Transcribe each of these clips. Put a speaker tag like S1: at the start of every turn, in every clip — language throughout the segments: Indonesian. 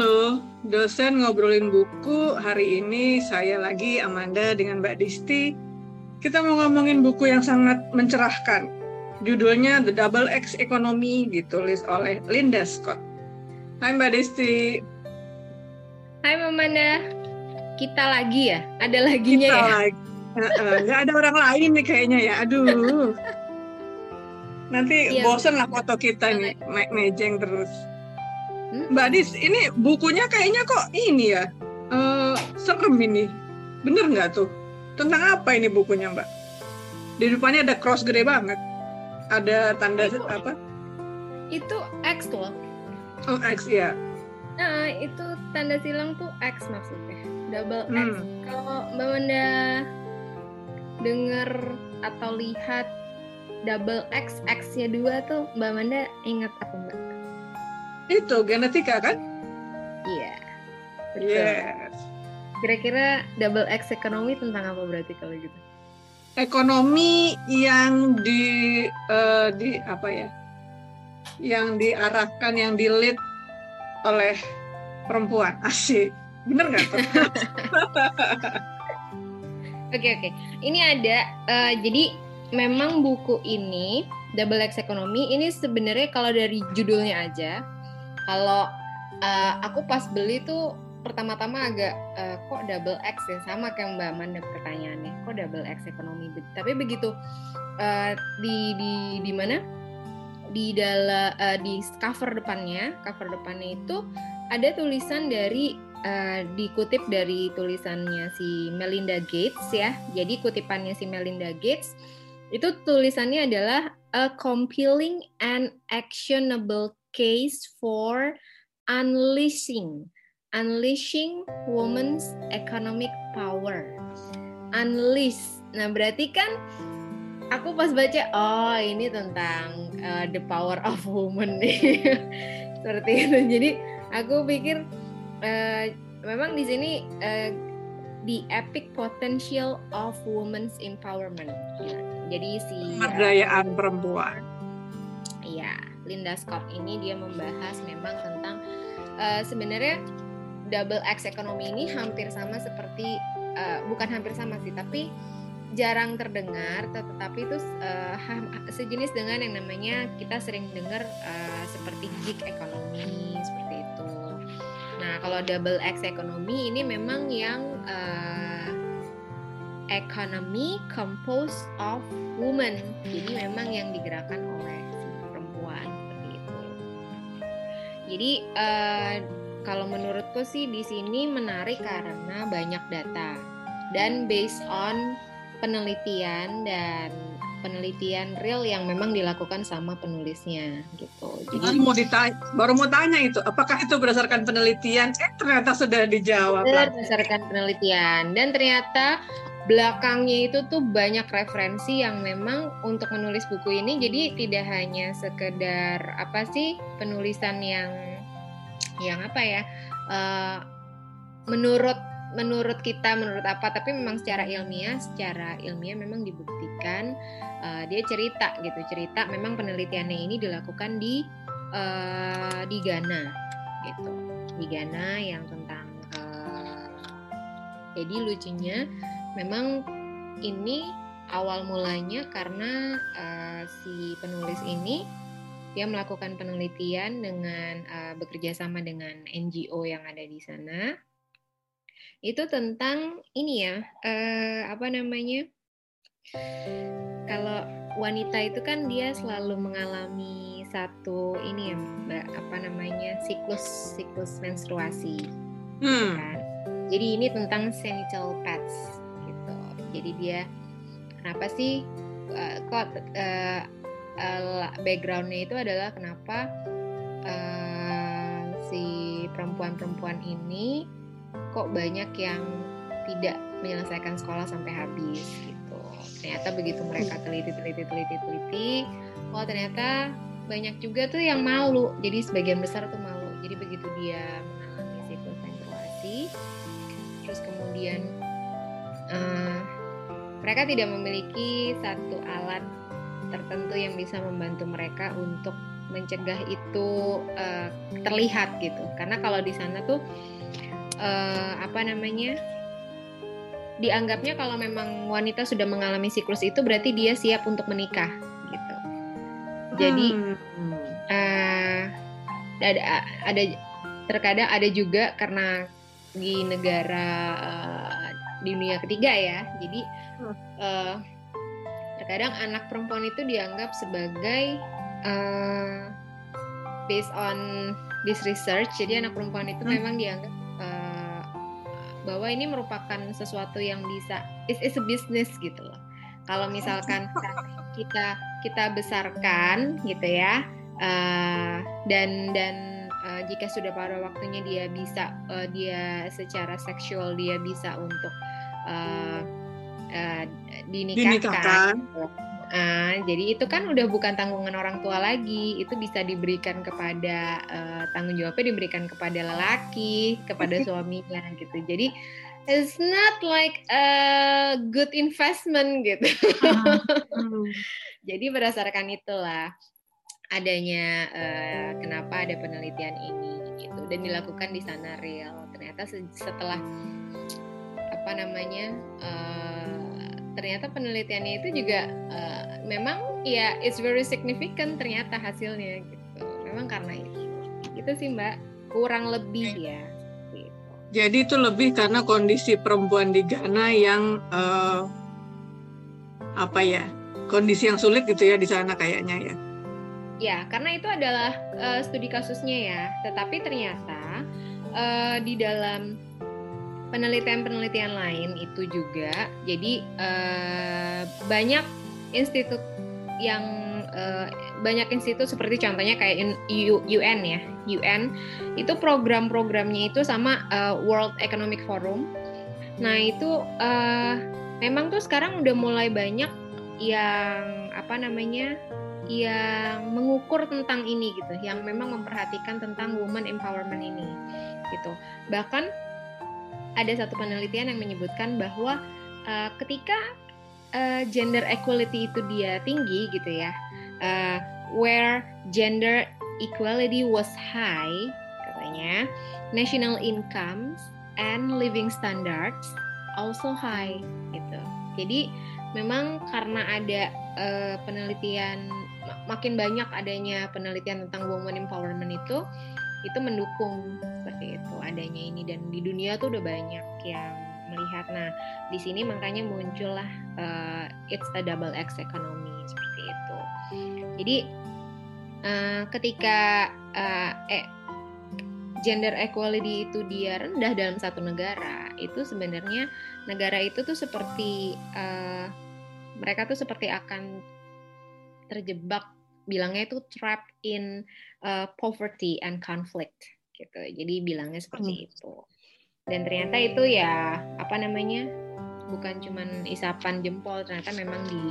S1: Halo, dosen ngobrolin buku. Hari ini saya lagi Amanda dengan Mbak Disti. Kita mau ngomongin buku yang sangat mencerahkan. Judulnya The Double X Economy ditulis oleh Linda Scott. Hai Mbak Disti.
S2: Hai Amanda. Kita lagi ya? Ada laginya
S1: Kita
S2: ya?
S1: lagi. Nggak ada orang lain nih kayaknya ya. Aduh. Nanti
S2: Iya.
S1: bosen lah foto kita nih, me- mejeng terus.
S2: Hmm?
S1: Mbak Dis, ini bukunya kayaknya kok ini ya, eh, serem ini. Bener nggak tuh? Tentang apa ini bukunya Mbak? Di depannya ada cross gede banget. Ada tanda
S2: Itu-
S1: apa?
S2: Itu X loh.
S1: Oh, X ya.
S2: Nah, itu tanda silang tuh X maksudnya. Double X.
S1: Hmm.
S2: Kalau Mbak Wanda denger atau lihat double X, X-nya dua tuh Mbak Wanda ingat apa Mbak?
S1: Itu genetika kan?
S2: Iya. Betul.
S1: Yes.
S2: Kira-kira double X ekonomi tentang apa berarti kalau gitu?
S1: Ekonomi yang di eh, di apa ya? Yang diarahkan, yang di-lead oleh perempuan. Asik. Bener nggak tuh?
S2: Oke oke. Ini ada eh, jadi memang buku ini Double X Economy ini sebenarnya kalau dari judulnya aja kalau eh, aku pas beli tuh pertama-tama agak eh, kok double X ya? Sama kayak Mbak Amanda pertanyaannya kok double X ekonomi? Tapi begitu eh, di di di mana? Di dalam di cover depannya cover depannya itu ada tulisan dari eh, dikutip dari tulisannya si Melinda Gates ya. Jadi kutipannya si Melinda Gates itu tulisannya adalah a compelling and actionable case for unleashing unleashing women's economic power. Unleash. Nah, berarti kan aku pas baca oh ini tentang uh, the power of woman nih. Seperti itu. Jadi aku pikir eh, memang di sini eh, the epic potential of women's empowerment. Ya, Jadi si
S1: Pemberdayaan perempuan.
S2: Iya, Linda Scott ini dia membahas memang tentang eh, sebenarnya double X ekonomi ini hampir sama seperti eh, bukan hampir sama sih, tapi jarang terdengar, tetapi itu ham- sejenis dengan yang namanya kita sering dengar eh, seperti gig ekonomi seperti itu. Nah, kalau double X ekonomi ini memang yang eh, economy composed of women. Jadi memang yang digerakkan oleh Jadi eh, kalau menurutku sih di sini menarik karena banyak data dan based on penelitian dan penelitian real yang memang dilakukan sama penulisnya gitu.
S1: Baru
S2: Jadi
S1: mau ditanya, baru mau tanya itu, apakah itu berdasarkan penelitian? Eh ternyata sudah dijawab.
S2: berdasarkan penelitian dan ternyata belakangnya itu tuh banyak referensi yang memang untuk menulis buku ini. Jadi tidak hanya sekedar apa sih penulisan yang yang apa ya eh, menurut menurut kita menurut apa tapi memang secara ilmiah secara ilmiah memang dibuktikan eh, dia cerita gitu. Cerita memang penelitiannya ini dilakukan di eh, di Ghana gitu. Di Ghana yang tentang eh, jadi lucunya memang ini awal mulanya karena eh, si penulis ini dia melakukan penelitian dengan eh, bekerja sama dengan NGO yang ada di sana itu tentang ini ya eh, apa namanya kalau wanita itu kan dia selalu mengalami satu ini ya mbak apa namanya siklus siklus menstruasi
S1: Hmm.
S2: kan. Jadi ini tentang genital pads. Jadi dia kenapa sih uh, kok uh, uh, backgroundnya itu adalah kenapa uh, si perempuan-perempuan ini kok banyak yang tidak menyelesaikan sekolah sampai habis gitu. Ternyata begitu mereka teliti teliti teliti teliti, oh ternyata banyak juga tuh yang malu. Jadi sebagian besar tuh malu. Jadi begitu dia mengalami siklus menstruasi, terus kemudian eh, mereka tidak memiliki satu alat tertentu yang bisa membantu mereka untuk mencegah itu uh, terlihat gitu karena kalau di sana tuh uh, apa namanya dianggapnya kalau memang wanita sudah mengalami siklus itu berarti dia siap untuk menikah gitu jadi hmm. uh, ada ada terkadang ada juga karena di negara uh, di dunia ketiga ya. Jadi uh, terkadang anak perempuan itu dianggap sebagai uh, based on this research jadi anak perempuan itu hmm. memang dianggap uh, bahwa ini merupakan sesuatu yang bisa is is a business gitu loh. Kalau misalkan kita kita besarkan gitu ya uh, dan dan uh, jika sudah pada waktunya dia bisa uh, dia secara seksual dia bisa untuk uh, uh, dinikahkan. dinikahkan. Uh, jadi itu kan udah bukan tanggungan orang tua lagi, itu bisa diberikan kepada uh, tanggung jawabnya diberikan kepada lelaki, kepada suaminya gitu. Jadi it's not like a good investment gitu. Uh, Jadi berdasarkan itulah adanya uh, kenapa ada penelitian ini gitu dan dilakukan di sana real. Ternyata setelah apa namanya uh, ternyata penelitiannya itu juga uh, memang ya it's very significant ternyata hasilnya gitu. Memang karena itu. Itu sih mbak. Kurang lebih ya gitu.
S1: jadi itu lebih karena kondisi perempuan di Ghana yang uh, apa ya kondisi yang sulit gitu ya di sana kayaknya ya.
S2: Ya karena itu adalah uh, studi kasusnya ya. Tetapi ternyata uh, di dalam penelitian-penelitian lain itu juga. Jadi uh, banyak institut yang uh, banyak institut seperti contohnya kayak UN ya. UN itu program-programnya itu sama uh, World Economic Forum. Nah itu memang tuh sekarang udah mulai banyak yang apa namanya yang mengukur tentang ini gitu. Yang memang memperhatikan tentang woman empowerment ini gitu. Bahkan ada satu penelitian yang menyebutkan bahwa uh, ketika uh, gender equality itu dia tinggi gitu ya, uh, where gender equality was high katanya, national incomes and living standards also high gitu. Jadi memang karena ada uh, penelitian makin banyak adanya penelitian tentang woman empowerment itu itu mendukung seperti itu. Adanya ini dan di dunia tuh udah banyak yang melihat. Nah di sini makanya muncullah uh, it's a double X economy seperti itu. Jadi uh, ketika uh, eh, gender equality itu dia rendah dalam satu negara itu sebenarnya negara itu tuh seperti uh, mereka tuh seperti akan terjebak bilangnya itu trapped in uh, poverty and conflict gitu. Jadi bilangnya seperti hmm. itu. Dan ternyata itu ya apa namanya? bukan cuman isapan jempol, ternyata memang di,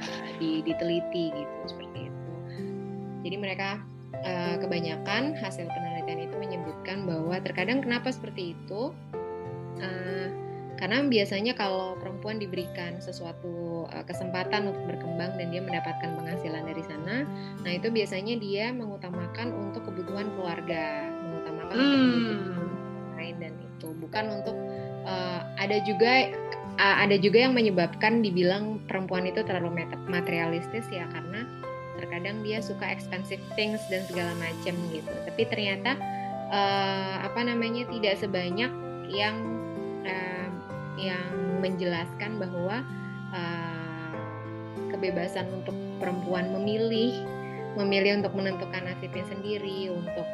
S2: uh, di diteliti gitu seperti itu. Jadi mereka uh, kebanyakan hasil penelitian itu menyebutkan bahwa terkadang kenapa seperti itu? Uh, karena biasanya kalau perempuan diberikan sesuatu uh, kesempatan untuk berkembang dan dia mendapatkan penghasilan dari sana, nah itu biasanya dia mengutamakan untuk kebutuhan keluarga, mengutamakan hmm. untuk kebutuhan lain dan itu bukan untuk uh, ada juga uh, ada juga yang menyebabkan dibilang perempuan itu terlalu materialistis ya karena terkadang dia suka expensive things dan segala macam gitu. Tapi ternyata uh, apa namanya tidak sebanyak yang uh, yang menjelaskan bahwa uh, kebebasan untuk perempuan memilih, memilih untuk menentukan nasibnya sendiri, untuk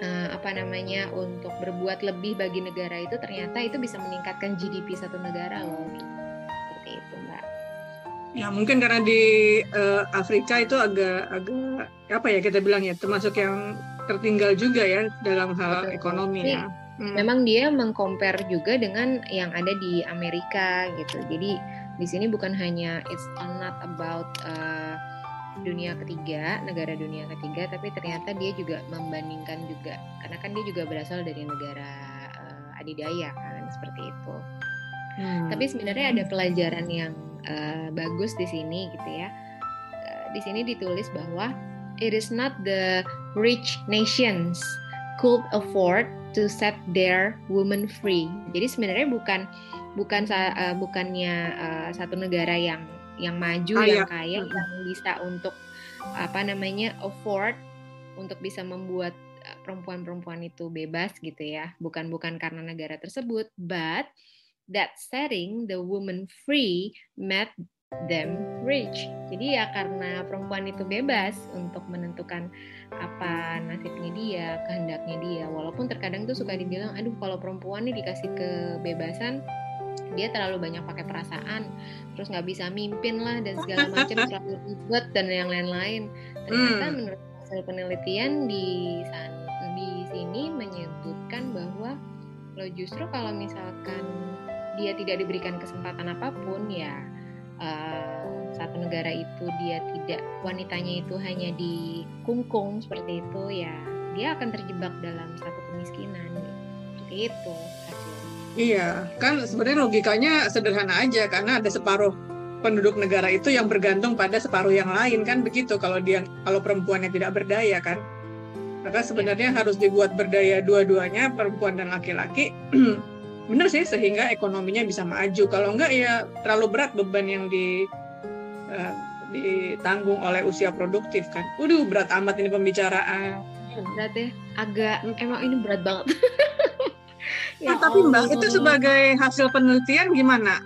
S2: uh, apa namanya, untuk berbuat lebih bagi negara itu ternyata itu bisa meningkatkan GDP satu negara loh. Seperti itu, Mbak.
S1: Ya mungkin karena di uh, Afrika itu agak agak apa ya kita bilang ya termasuk yang tertinggal juga ya dalam hal Betul. ekonomi ya
S2: hmm. memang dia mengcompare juga dengan yang ada di Amerika gitu. Jadi di sini bukan hanya it's not about uh, dunia ketiga, negara dunia ketiga, tapi ternyata dia juga membandingkan juga karena kan dia juga berasal dari negara uh, adidaya kan seperti itu. Hmm. Tapi sebenarnya ada pelajaran yang uh, bagus di sini gitu ya. Uh, di sini ditulis bahwa it is not the rich nations could afford to set their women free. Jadi sebenarnya bukan bukan uh, bukannya uh, satu negara yang yang maju kaya. yang kaya hmm. yang bisa untuk apa namanya afford untuk bisa membuat perempuan-perempuan itu bebas gitu ya. Bukan bukan karena negara tersebut, but that setting the woman free met them rich. Jadi ya karena perempuan itu bebas untuk menentukan apa nasibnya dia, kehendaknya dia. Walaupun terkadang tuh suka dibilang, aduh kalau perempuan nih dikasih kebebasan, dia terlalu banyak pakai perasaan, terus nggak bisa mimpin lah dan segala macam terlalu ribet dan yang lain-lain. Ternyata hmm. menurut hasil penelitian di di sini menyebutkan bahwa lo justru kalau misalkan dia tidak diberikan kesempatan apa pun ya uh, satu negara itu dia tidak wanitanya itu hanya dikungkung seperti itu ya dia akan terjebak dalam satu kemiskinan. Seperti itu
S1: Iya, kan sebenarnya logikanya sederhana aja karena ada separuh penduduk negara itu yang bergantung pada separuh yang lain kan begitu kalau dia kalau perempuannya tidak berdaya kan. Maka sebenarnya harus dibuat berdaya dua-duanya perempuan dan laki-laki. Benar sih sehingga ekonominya bisa maju. Kalau enggak ya terlalu berat beban yang di uh, ditanggung oleh usia produktif kan. Waduh berat amat ini pembicaraan.
S2: Berat ya, agak emang ini berat banget.
S1: ya, nah, tapi mbak itu sebagai hasil penelitian gimana?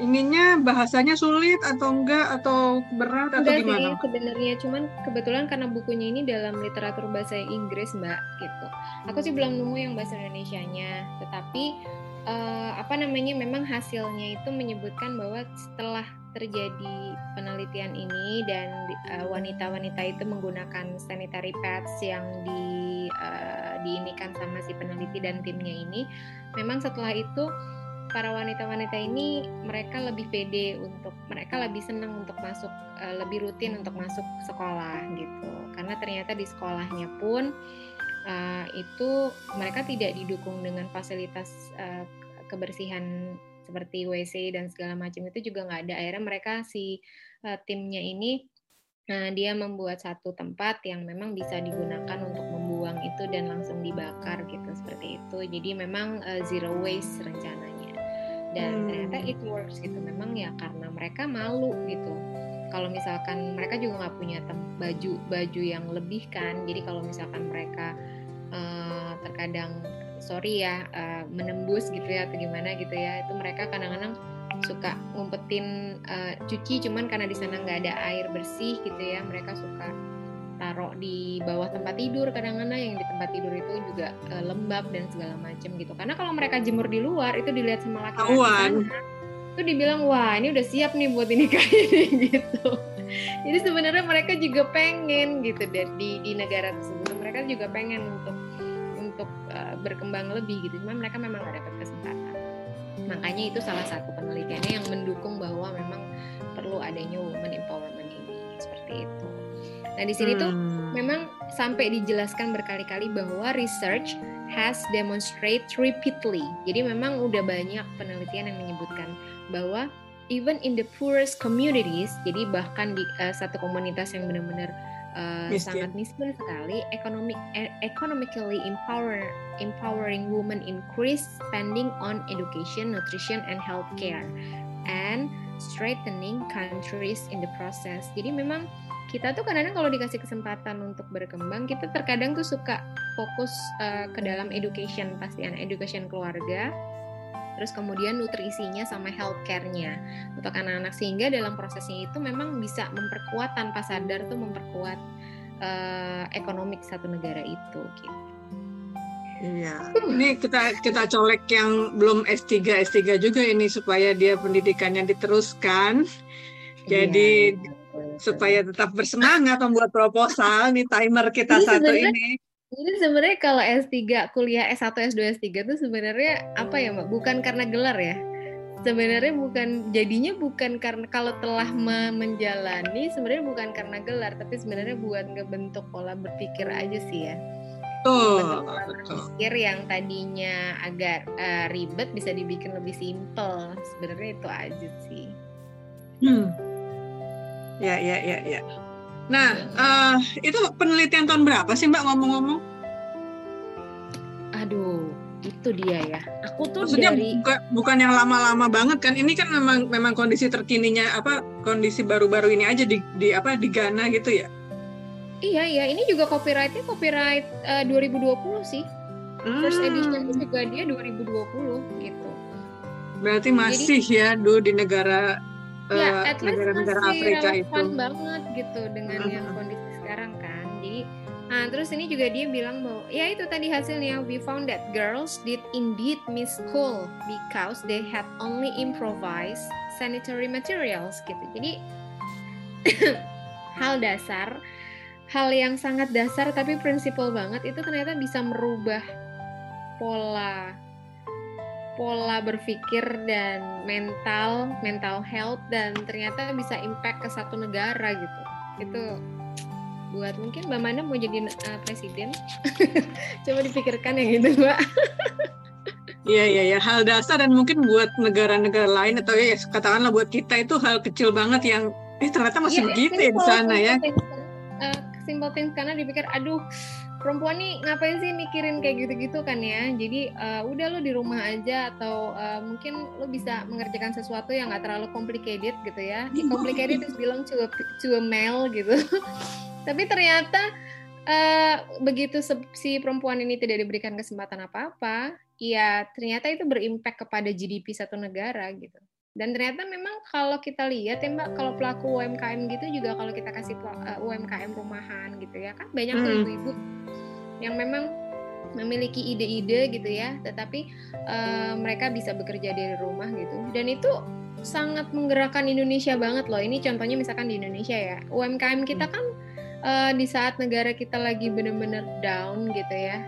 S1: ininya bahasanya sulit atau enggak atau berat atau enggak gimana?
S2: Sih, sebenarnya cuman kebetulan karena bukunya ini dalam literatur bahasa Inggris mbak gitu. Aku sih belum nemu yang bahasa Indonesia-nya, tetapi uh, apa namanya memang hasilnya itu menyebutkan bahwa setelah terjadi penelitian ini dan uh, wanita-wanita itu menggunakan sanitary pads yang di uh, diinikan sama si peneliti dan timnya ini, memang setelah itu para wanita-wanita ini mereka lebih pede untuk mereka lebih senang untuk masuk uh, lebih rutin untuk masuk sekolah gitu. Karena ternyata di sekolahnya pun uh, itu mereka tidak didukung dengan fasilitas uh, kebersihan seperti WC dan segala macam itu juga nggak ada akhirnya mereka si uh, timnya ini Nah, dia membuat satu tempat yang memang bisa digunakan untuk membuang itu dan langsung dibakar gitu seperti itu. Jadi memang uh, zero waste rencananya dan hmm. ternyata it works gitu memang ya karena mereka malu gitu kalau misalkan mereka juga nggak punya baju baju yang lebih kan jadi kalau misalkan mereka uh, terkadang sorry ya uh, menembus gitu ya atau gimana gitu ya itu mereka kadang-kadang suka ngumpetin uh, cuci cuman karena di sana nggak ada air bersih gitu ya mereka suka taruh di bawah tempat tidur kadang-kadang yang di tempat tidur itu juga uh, lembab dan segala macam gitu. Karena kalau mereka jemur di luar itu dilihat sama laki-laki itu dibilang wah ini udah siap nih buat ini kayak gitu jadi sebenarnya mereka juga pengen gitu dari di, di negara tersebut mereka juga pengen untuk untuk uh, berkembang lebih gitu cuma mereka memang gak dapat kesempatan makanya itu salah satu penelitiannya yang mendukung bahwa memang perlu adanya women empowerment ini seperti itu Nah, di sini hmm. tuh memang sampai dijelaskan berkali-kali bahwa research has demonstrate repeatedly. Jadi memang udah banyak penelitian yang menyebutkan bahwa even in the poorest communities, jadi bahkan di uh, satu komunitas yang benar-benar uh, sangat miskin sekali, economic e economically empower empowering women increase spending on education, nutrition, and healthcare, and strengthening countries in the process. Jadi memang kita tuh kadang-kadang kalau dikasih kesempatan untuk berkembang kita terkadang tuh suka fokus uh, ke dalam education pasti anak education keluarga terus kemudian nutrisinya sama healthcare-nya untuk anak-anak sehingga dalam prosesnya itu memang bisa memperkuat tanpa sadar tuh memperkuat uh, ekonomik satu negara itu gitu.
S1: Iya. Ini kita kita colek yang belum S3 S3 juga ini supaya dia pendidikannya diteruskan. Iya, Jadi iya supaya tetap bersemangat membuat proposal nih timer kita jadi satu ini.
S2: Jadi sebenarnya kalau S3 kuliah S1, S2, S3 itu sebenarnya apa ya, Mbak? Bukan karena gelar ya. Sebenarnya bukan jadinya bukan karena kalau telah menjalani sebenarnya bukan karena gelar, tapi sebenarnya buat ngebentuk pola berpikir aja sih ya.
S1: Betul.
S2: Berpikir yang tadinya agak uh, ribet bisa dibikin lebih simple. Sebenarnya itu aja sih.
S1: Hmm Ya, ya, ya, ya. Nah, uh, itu penelitian tahun berapa sih Mbak ngomong-ngomong?
S2: Aduh, itu dia ya. Aku tuh
S1: Maksudnya
S2: dari
S1: bukan, bukan yang lama-lama banget kan? Ini kan memang memang kondisi terkininya apa kondisi baru-baru ini aja di, di apa di Ghana gitu ya?
S2: Iya iya, ini juga copyrightnya copyright uh, 2020 sih. First edition
S1: Hmm,
S2: juga dia 2020 gitu.
S1: berarti masih ya dulu di negara
S2: ya, at least
S1: negara-negara
S2: masih
S1: Afrika itu.
S2: banget gitu dengan yang kondisi sekarang kan. Jadi, nah terus ini juga dia bilang bahwa ya itu tadi hasilnya we found that girls did indeed miss school because they had only improvised sanitary materials gitu. Jadi hal dasar, hal yang sangat dasar tapi prinsipal banget itu ternyata bisa merubah pola pola berpikir dan mental, mental health dan ternyata bisa impact ke satu negara gitu. Itu buat mungkin Mbak Mana mau jadi uh, presiden. Coba dipikirkan yang gitu, Mbak.
S1: Iya iya ya hal dasar dan mungkin buat negara-negara lain atau ya katakanlah buat kita itu hal kecil banget yang eh ternyata masih
S2: Iya,
S1: begitu ya di sana ya.
S2: simple things, uh, simple things karena dipikir aduh perempuan nih ngapain sih mikirin kayak gitu-gitu kan ya? Jadi uh, udah lo di rumah aja atau uh, mungkin lo bisa mengerjakan sesuatu yang nggak terlalu complicated gitu ya. Ya, complicated is belong to a, to a male gitu. Tapi ternyata uh, begitu si perempuan ini tidak diberikan kesempatan apa-apa ya ternyata itu berimpact kepada GDP satu negara gitu dan ternyata memang kalau kita lihat ya Mbak, kalau pelaku UMKM gitu juga kalau kita kasih eh, UMKM rumahan gitu ya kan banyak tuh
S1: Hmm.
S2: ibu-ibu yang memang memiliki ide-ide gitu ya, tetapi eh, mereka bisa bekerja dari rumah gitu. Dan itu sangat menggerakkan Indonesia banget loh. Ini contohnya misalkan di Indonesia ya, UMKM kita kan eh, di saat negara kita lagi bener-bener down gitu ya,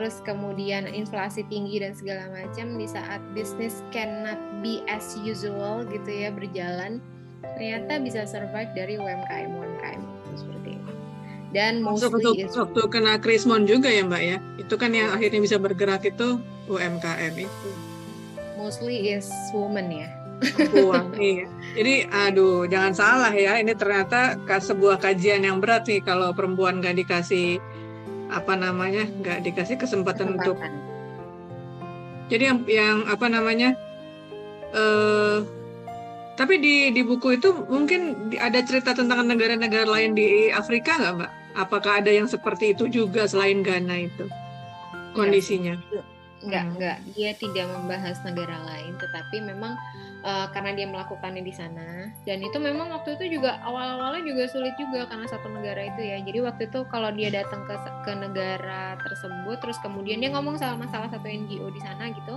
S2: terus kemudian inflasi tinggi dan segala macam di saat bisnis cannot be as usual gitu ya berjalan ternyata bisa survive dari UMKM UMKM itu seperti itu dan
S1: Masuk
S2: mostly
S1: waktu,
S2: is
S1: waktu kena krismon juga ya Mbak ya. Itu kan yang akhirnya bisa bergerak itu UMKM itu.
S2: mostly is woman ya
S1: Uang, iya. Jadi aduh jangan salah ya. Ini ternyata sebuah kajian yang berat nih kalau perempuan nggak dikasih apa namanya nggak dikasih kesempatan untuk
S2: kesempatan
S1: Jadi yang, yang apa namanya? eh tapi di di buku itu mungkin ada cerita tentang negara-negara lain di Afrika nggak mbak? Apakah ada yang seperti itu juga selain Ghana itu kondisinya?
S2: Enggak,
S1: Hmm.
S2: enggak. Dia tidak membahas negara lain, tetapi memang eh, karena dia melakukannya di sana dan itu memang waktu itu juga awal-awalnya juga sulit juga karena satu negara itu ya. Jadi waktu itu kalau dia datang ke ke negara tersebut terus kemudian dia ngomong sama salah satu NGO di sana gitu,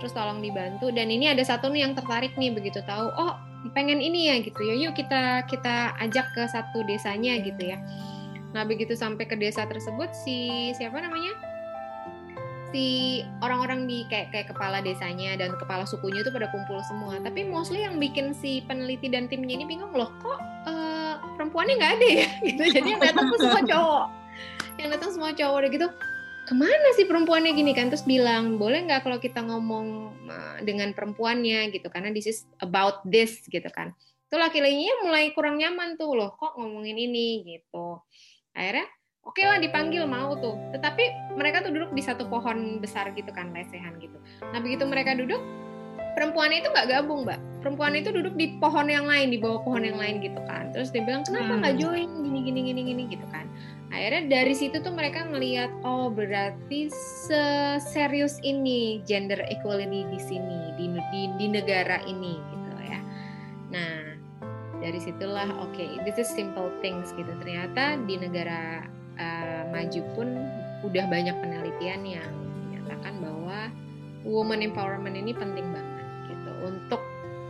S2: terus tolong dibantu dan ini ada satu nih yang tertarik nih begitu tahu, oh pengen ini ya gitu ya, yuk kita kita ajak ke satu desanya gitu ya. Nah begitu sampai ke desa tersebut si siapa namanya? Si orang-orang di kayak kayak kepala desanya dan kepala sukunya itu pada kumpul semua. Tapi mostly yang bikin si peneliti dan timnya ini bingung loh, kok eh, perempuannya nggak ada ya? Gitu. Jadi yang datang tuh semua cowok. Yang datang semua cowok udah gitu. Ke mana sih perempuannya gini kan? Terus bilang boleh nggak kalau kita ngomong eh, dengan perempuannya gitu? Karena this is about this gitu kan. Tuh laki-lakinya mulai kurang nyaman tuh loh, kok ngomongin ini gitu. Akhirnya Oke lah dipanggil mau tuh, tetapi mereka tuh duduk di satu pohon besar gitu kan, lesehan gitu. Nah begitu mereka duduk, perempuan itu nggak gabung mbak, perempuan itu duduk di pohon yang lain, di bawah pohon yang lain gitu kan. Terus dia bilang kenapa nggak
S1: Hmm.
S2: join gini gini gini gini gitu kan. Akhirnya dari situ tuh mereka ngelihat oh berarti serius ini gender equality di sini di di, di negara ini gitu ya. Nah dari situlah oke this is simple things gitu ternyata di negara uh, maju pun udah banyak penelitian yang menyatakan bahwa woman empowerment ini penting banget gitu untuk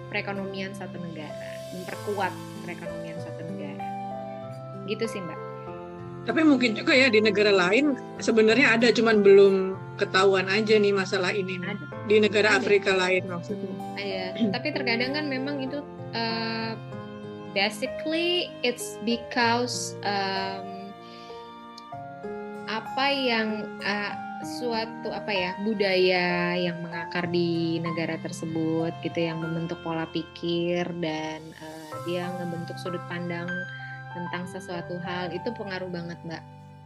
S2: perekonomian satu negara memperkuat perekonomian satu negara gitu sih mbak
S1: Tapi mungkin juga ya di negara lain sebenarnya ada cuman belum ketahuan aja nih masalah ini
S2: ada
S1: di negara
S2: Ada.
S1: Afrika lain maksudnya.
S2: ada tapi terkadang kan memang itu uh, basically it's because um, apa yang uh, suatu apa ya budaya yang mengakar di negara tersebut gitu yang membentuk pola pikir dan uh, dia ngebentuk sudut pandang tentang sesuatu hal itu pengaruh banget mbak.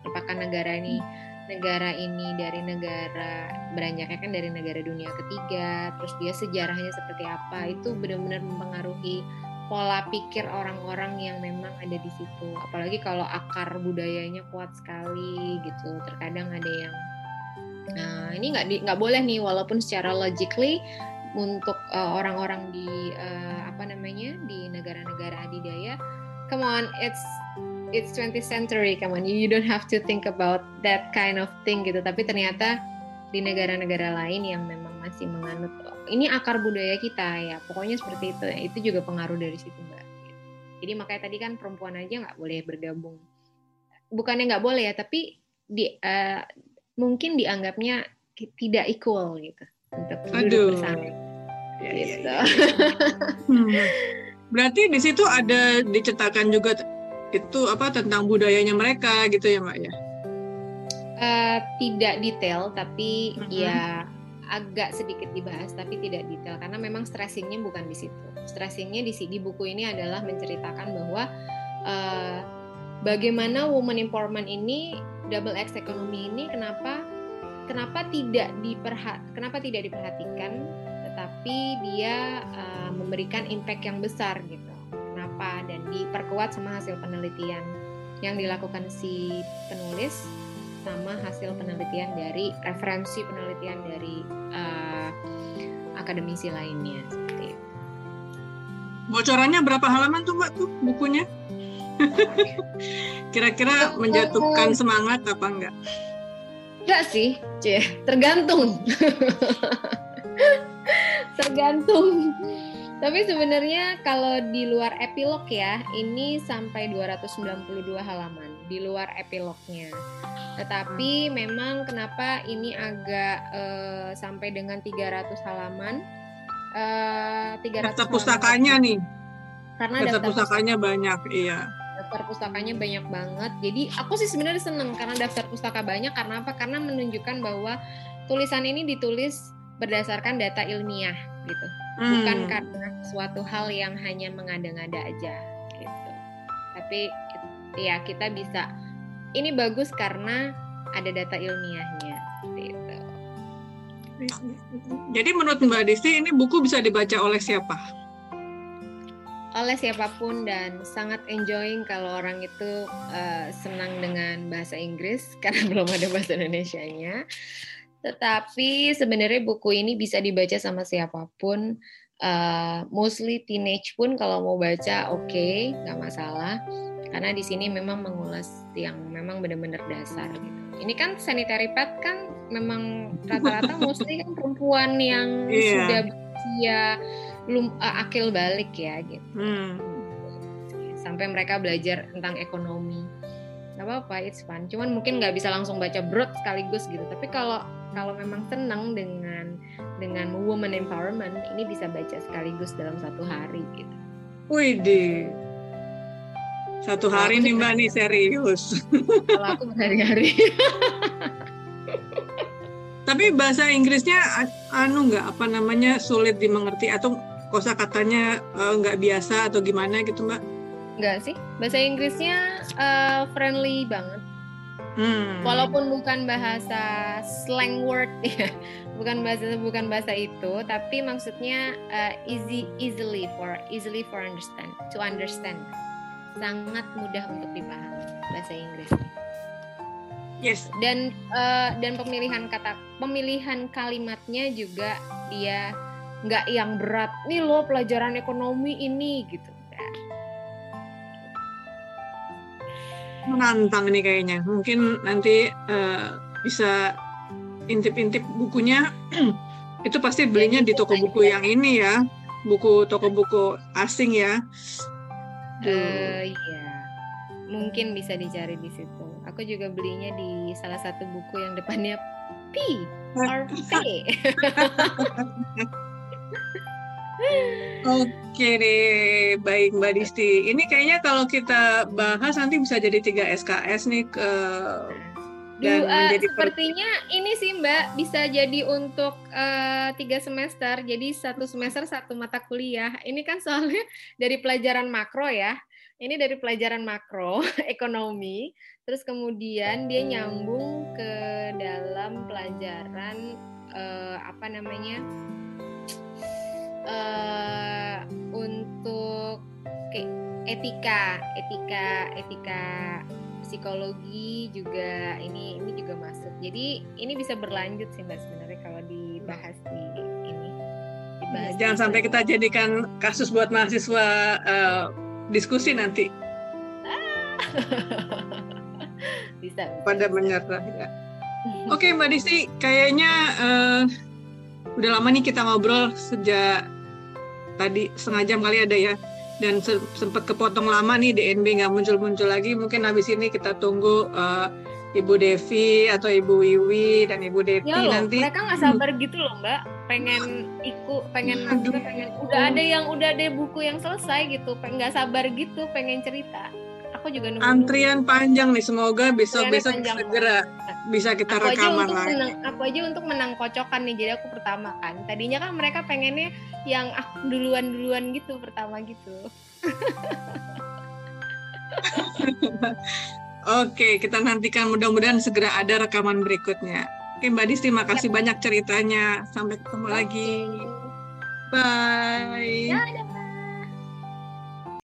S2: Apakah negara ini negara ini dari negara beranjaknya kan dari negara dunia ketiga terus dia sejarahnya seperti apa itu benar-benar mempengaruhi pola pikir orang-orang yang memang ada di situ. Apalagi kalau akar budayanya kuat sekali gitu. Terkadang ada yang nah ini nggak nggak boleh nih walaupun secara logically untuk uh, orang-orang di uh, apa namanya di negara-negara adidaya come on it's it's 20th century come on you don't have to think about that kind of thing gitu. Tapi ternyata di negara-negara lain yang memang masih menganut ini akar budaya kita ya pokoknya seperti itu ya itu juga pengaruh dari situ mbak jadi makanya tadi kan perempuan aja nggak boleh bergabung bukannya nggak boleh ya tapi di uh, mungkin dianggapnya tidak equal gitu untuk duduk bersama ya, gitu. Ya, ya.
S1: hmm. berarti di situ ada diceritakan juga itu apa tentang budayanya mereka gitu ya mbak ya
S2: uh, tidak detail tapi mm -hmm. ya agak sedikit dibahas tapi tidak detail karena memang stressingnya bukan di situ. Stressingnya di di buku ini adalah menceritakan bahwa uh, bagaimana woman empowerment ini double X ekonomi ini kenapa kenapa tidak diperhat kenapa tidak diperhatikan tetapi dia uh, memberikan impact yang besar gitu. Apa dan diperkuat sama hasil penelitian yang dilakukan si penulis sama hasil penelitian dari referensi penelitian dari uh, akademisi lainnya seperti itu.
S1: Bocorannya berapa halaman tuh Mbak tuh bukunya? Kira-kira menjatuhkan semangat apa enggak?
S2: Enggak sih, C. Tergantung. Tergantung tapi sebenarnya kalau di luar epilog ya, ini sampai 292 halaman di luar epilognya. Tetapi memang kenapa ini agak uh, sampai dengan 300 halaman?
S1: Uh, 300 daftar pustakanya nih. Karena daftar, daftar pustakanya banyak, iya.
S2: Daftar pustakanya banyak banget. Jadi aku sih sebenarnya seneng karena daftar pustaka banyak karena apa? Karena menunjukkan bahwa tulisan ini ditulis berdasarkan data ilmiah gitu hmm. bukan karena suatu hal yang hanya mengada-ngada aja gitu tapi ya kita bisa ini bagus karena ada data ilmiahnya gitu.
S1: Jadi menurut Mbak Disti ini buku bisa dibaca oleh siapa?
S2: Oleh siapa pun dan sangat enjoying kalau orang itu uh, senang dengan bahasa Inggris karena belum ada bahasa Indonesia-nya. Tetapi sebenarnya buku ini bisa dibaca sama siapa pun. Uh, mostly teenage pun kalau mau baca oke, okay, nggak masalah. Karena di sini memang mengulas yang memang benar-benar dasar gitu. Ini kan sanitary pad kan memang rata-rata mostly kan perempuan yang yeah. sudah berusia belum uh, akil balik ya gitu. Hmm. Sampai mereka belajar tentang ekonomi nggak apa-apa it's fun cuman mungkin nggak bisa langsung baca broad sekaligus gitu tapi kalau kalau memang senang dengan dengan woman empowerment ini bisa baca sekaligus dalam satu hari gitu
S1: Wih deh satu hari nih mbak nih serius
S2: kalau aku berhari-hari
S1: tapi bahasa Inggrisnya anu nggak apa namanya sulit dimengerti atau kosa katanya eh, nggak biasa atau gimana gitu mbak
S2: Enggak sih, bahasa Inggrisnya uh, friendly banget. Hmm. Walaupun bukan bahasa slang word ya, bukan bahasa bukan bahasa itu, tapi maksudnya uh, easy easily for easily for understand to understand. Sangat mudah untuk dipahami bahasa Inggris.
S1: Yes.
S2: Dan uh, dan pemilihan kata pemilihan kalimatnya juga dia nggak yang berat. Nih lo pelajaran ekonomi ini gitu
S1: menantang nih kayaknya. Mungkin nanti uh, bisa intip-intip bukunya. itu pasti belinya di toko buku yang ini ya, buku toko buku asing ya.
S2: Uh, iya, mungkin bisa dicari di situ. Aku juga belinya di salah satu buku yang depannya P or P.
S1: Oke deh, baik Mbak Disti. Ini kayaknya kalau kita bahas nanti bisa jadi tiga SKS nih ke
S2: dan uh, menjadi sepertinya ini sih Mbak bisa jadi untuk uh, tiga semester, jadi satu semester satu mata kuliah. Ini kan soalnya dari pelajaran makro ya. ini dari pelajaran makro ekonomi, terus kemudian dia nyambung ke dalam pelajaran uh, apa namanya? Uh, untuk etika, etika, etika psikologi juga ini ini juga masuk. Jadi ini bisa berlanjut sih mbak sebenarnya kalau dibahas di ini.
S1: Dibahas Jangan di sampai kita jadikan kasus buat mahasiswa uh, diskusi nanti.
S2: bisa, bisa.
S1: Pada menyerah ya. Oke Mbak Disti, kayaknya uh, udah lama nih kita ngobrol sejak tadi setengah jam kali ada ya dan se sempat kepotong lama nih DNB nggak muncul-muncul lagi. Mungkin habis ini kita tunggu uh, Ibu Devi atau Ibu Wiwi dan Ibu Devi
S2: ya loh,
S1: nanti.
S2: mereka nggak sabar hmm. gitu loh Mbak. Pengen ikut pengen Aduh. pengen udah ada yang udah ada buku yang selesai gitu. Nggak sabar gitu pengen cerita aku juga
S1: nunggu antrian panjang nih semoga besok besok segera bisa kita aku rekaman
S2: aja lagi menang, aku aja untuk menang kocokan nih jadi aku pertama kan tadinya kan mereka pengennya yang aku ah, duluan duluan gitu pertama gitu
S1: Oke, kita nantikan mudah-mudahan segera ada rekaman berikutnya. Oke, Mbak Dis, terima kasih ya. banyak ceritanya. Sampai ketemu lagi. Bye. Ya,